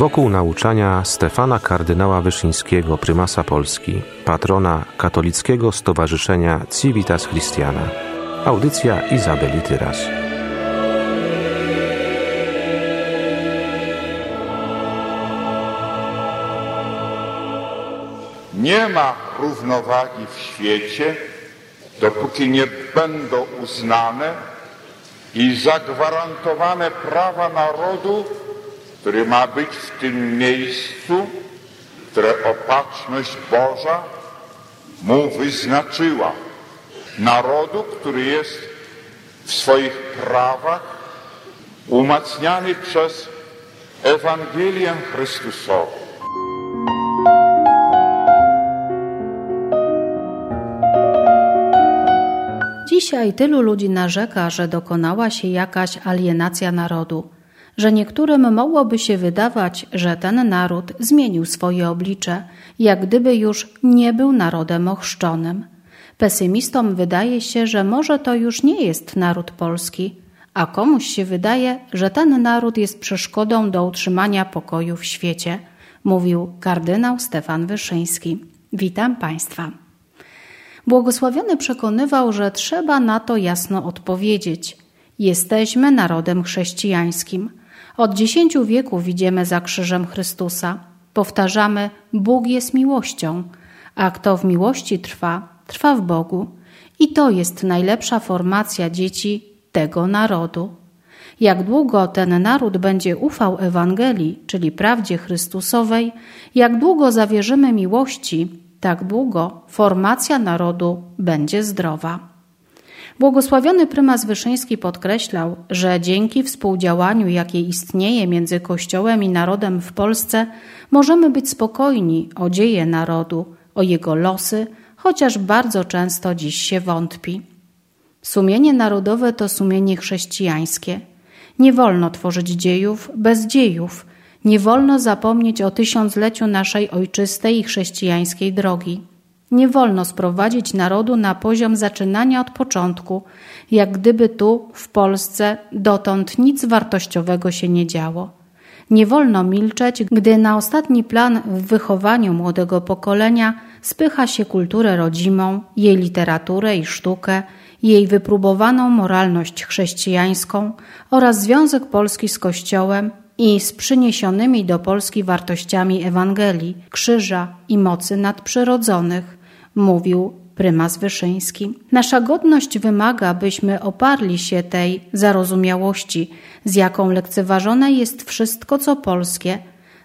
wokół nauczania Stefana kardynała Wyszyńskiego, prymasa Polski, patrona katolickiego stowarzyszenia Civitas Christiana. Audycja Izabeli Tyras. Nie ma równowagi w świecie, dopóki nie będą uznane i zagwarantowane prawa narodu, który ma być w tym miejscu, które opatrzność Boża mu wyznaczyła. Narodu, który jest w swoich prawach umacniany przez Ewangelię Chrystusową. Dzisiaj tylu ludzi narzeka, że dokonała się jakaś alienacja narodu, że niektórym mogłoby się wydawać, że ten naród zmienił swoje oblicze, jak gdyby już nie był narodem ochrzczonym. Pesymistom wydaje się, że może to już nie jest naród polski, a komuś się wydaje, że ten naród jest przeszkodą do utrzymania pokoju w świecie, mówił kardynał Stefan Wyszyński. Witam Państwa. Błogosławiony przekonywał, że trzeba na to jasno odpowiedzieć. Jesteśmy narodem chrześcijańskim. Od dziesięciu wieków idziemy za krzyżem Chrystusa. Powtarzamy: Bóg jest miłością, a kto w miłości trwa, trwa w Bogu. I to jest najlepsza formacja dzieci tego narodu. Jak długo ten naród będzie ufał Ewangelii, czyli prawdzie Chrystusowej, jak długo zawierzymy miłości, tak długo formacja narodu będzie zdrowa. Błogosławiony prymas Wyszyński podkreślał, że dzięki współdziałaniu, jakie istnieje między Kościołem i narodem w Polsce, możemy być spokojni o dzieje narodu, o jego losy, chociaż bardzo często dziś się wątpi. Sumienie narodowe to sumienie chrześcijańskie. Nie wolno tworzyć dziejów bez dziejów, nie wolno zapomnieć o tysiącleciu naszej ojczystej i chrześcijańskiej drogi. Nie wolno sprowadzić narodu na poziom zaczynania od początku, jak gdyby tu, w Polsce, dotąd nic wartościowego się nie działo. Nie wolno milczeć, gdy na ostatni plan w wychowaniu młodego pokolenia spycha się kulturę rodzimą, jej literaturę i sztukę, jej wypróbowaną moralność chrześcijańską oraz związek Polski z Kościołem i z przyniesionymi do Polski wartościami Ewangelii, krzyża i mocy nadprzyrodzonych, mówił prymas Wyszyński. Nasza godność wymaga, byśmy oparli się tej zarozumiałości, z jaką lekceważone jest wszystko, co polskie,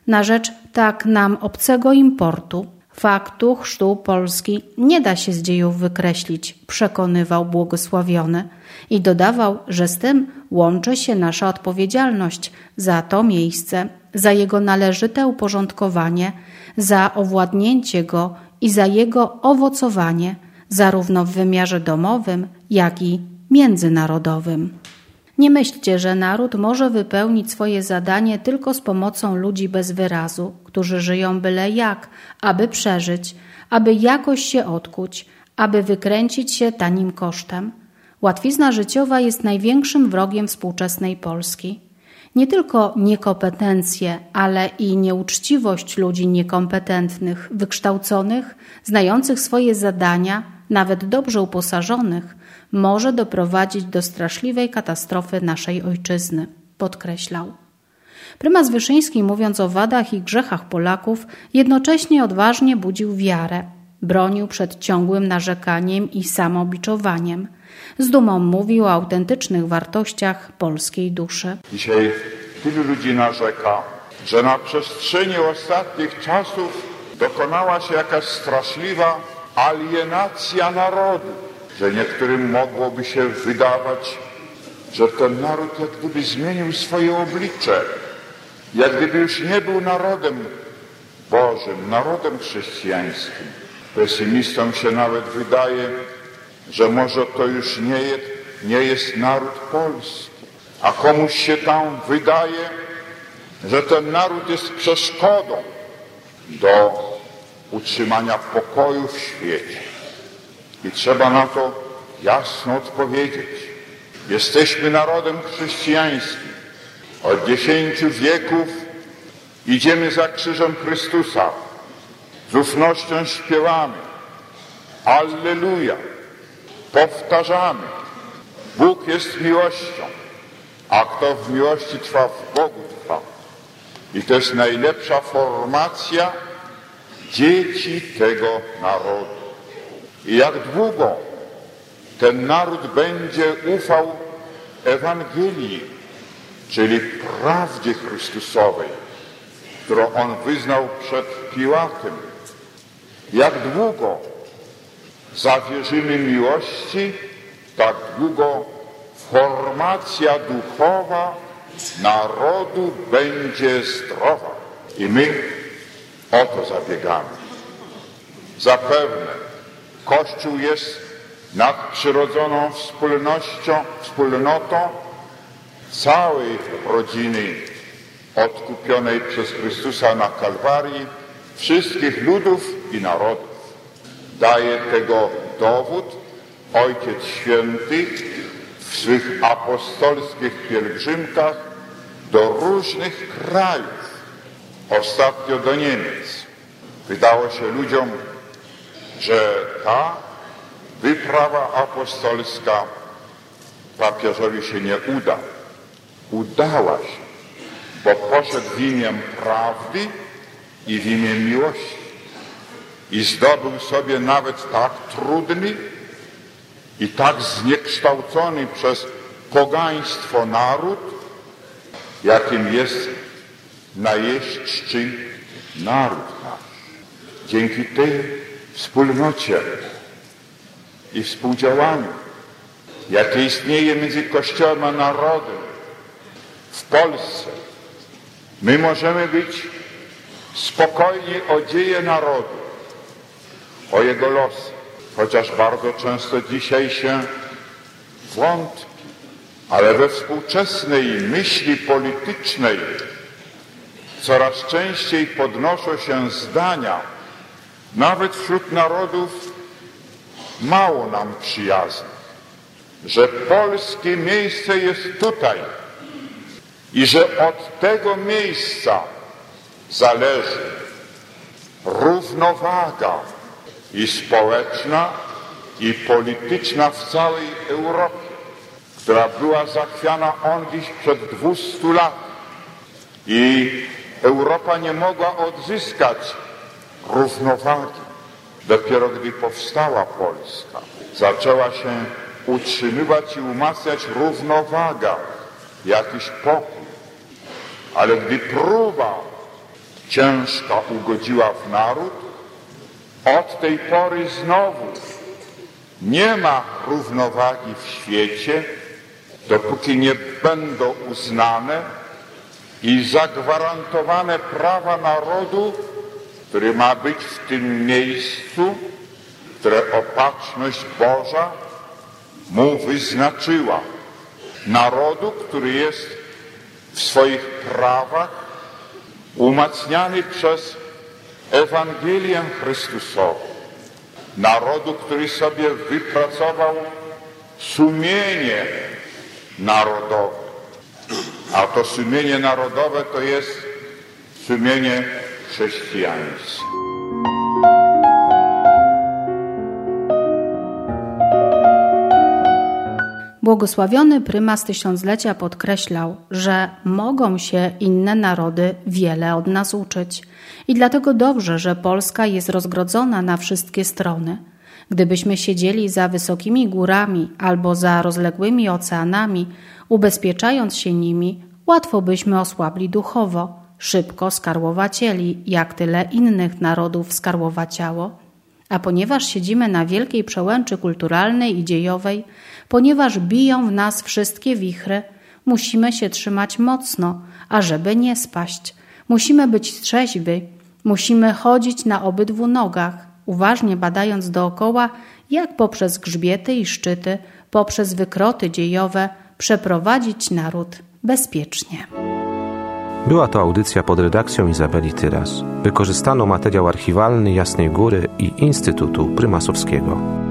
na rzecz tak nam obcego importu. Faktu chrztu Polski nie da się z dziejów wykreślić, przekonywał błogosławiony i dodawał, że z tym łączy się nasza odpowiedzialność za to miejsce, za jego należyte uporządkowanie, za owładnięcie go i za jego owocowanie, zarówno w wymiarze domowym, jak i międzynarodowym. Nie myślcie, że naród może wypełnić swoje zadanie tylko z pomocą ludzi bez wyrazu, którzy żyją byle jak, aby przeżyć, aby jakoś się odkuć, aby wykręcić się tanim kosztem. Łatwizna życiowa jest największym wrogiem współczesnej Polski. Nie tylko niekompetencje, ale i nieuczciwość ludzi niekompetentnych, wykształconych, znających swoje zadania, nawet dobrze uposażonych, może doprowadzić do straszliwej katastrofy naszej ojczyzny, podkreślał. Prymas Wyszyński, mówiąc o wadach i grzechach Polaków, jednocześnie odważnie budził wiarę, bronił przed ciągłym narzekaniem i samobiczowaniem. Z dumą mówił o autentycznych wartościach polskiej duszy. Dzisiaj tylu ludzi narzeka, że na przestrzeni ostatnich czasów dokonała się jakaś straszliwa alienacja narodu, że niektórym mogłoby się wydawać, że ten naród jak gdyby zmienił swoje oblicze, jak gdyby już nie był narodem Bożym, narodem chrześcijańskim. Pesymistom się nawet wydaje, że może to już nie jest, nie jest naród polski, a komuś się tam wydaje, że ten naród jest przeszkodą do utrzymania pokoju w świecie. I trzeba na to jasno odpowiedzieć. Jesteśmy narodem chrześcijańskim. Od dziesięciu wieków Idziemy za krzyżem Chrystusa. Z ufnością śpiewamy. Alleluja. Powtarzamy. Bóg jest miłością, a kto w miłości trwa, w Bogu trwa. I to jest najlepsza formacja dzieci tego narodu. I jak długo ten naród będzie ufał Ewangelii, czyli prawdzie Chrystusowej, którą on wyznał przed Piłatem. Jak długo zawierzymy miłości, tak długo formacja duchowa narodu będzie zdrowa. I my o to zabiegamy. Zapewne Kościół jest nadprzyrodzoną wspólnością, wspólnotą całej rodziny odkupionej przez Chrystusa na Kalwarii wszystkich ludów i narodów. Daje tego dowód Ojciec Święty w swych apostolskich pielgrzymkach do różnych krajów, ostatnio do Niemiec. Wydało się ludziom, że ta wyprawa apostolska papieżowi się nie uda. Udała się, bo poszedł w imię prawdy i w imię miłości. I zdobył sobie nawet tak trudny i tak zniekształcony przez pogaństwo naród, jakim jest najeźdźczy naród nasz. Dzięki tej wspólnocie i współdziałaniu, jakie istnieje między Kościołem a narodem w Polsce, my możemy być spokojni o dzieje narodu, o jego losy, chociaż bardzo często dzisiaj się wątpi, ale we współczesnej myśli politycznej coraz częściej podnoszą się zdania, nawet wśród narodów mało nam przyjaznych, że polskie miejsce jest tutaj i że od tego miejsca zależy równowaga i społeczna, i polityczna w całej Europie, która była zachwiana ondziś przed 200 lat i Europa nie mogła odzyskać równowagi. Dopiero gdy powstała Polska, zaczęła się utrzymywać i umacniać równowaga, jakiś pokój. Ale gdy próba ciężka ugodziła w naród, od tej pory znowu nie ma równowagi w świecie, dopóki nie będą uznane i zagwarantowane prawa narodu, który ma być w tym miejscu, które opatrzność Boża mu wyznaczyła. Narodu, który jest w swoich prawach umacniany przez Ewangelię Chrystusową. Narodu, który sobie wypracował sumienie narodowe. A to sumienie narodowe to jest sumienie chrześcijańskie. Błogosławiony prymas tysiąclecia podkreślał, że mogą się inne narody wiele od nas uczyć i dlatego dobrze, że Polska jest rozgrodzona na wszystkie strony. Gdybyśmy siedzieli za wysokimi górami albo za rozległymi oceanami, ubezpieczając się nimi, łatwo byśmy osłabli duchowo, szybko skarłowacieli, jak tyle innych narodów skarłowaciało. A ponieważ siedzimy na wielkiej przełęczy kulturalnej i dziejowej, ponieważ biją w nas wszystkie wichry, musimy się trzymać mocno, ażeby nie spaść. Musimy być trzeźwi, musimy chodzić na obydwu nogach, uważnie badając dookoła, jak poprzez grzbiety i szczyty, poprzez wykroty dziejowe przeprowadzić naród bezpiecznie. Była to audycja pod redakcją Izabeli Tyras. Wykorzystano materiał archiwalny Jasnej Góry i Instytutu Prymasowskiego.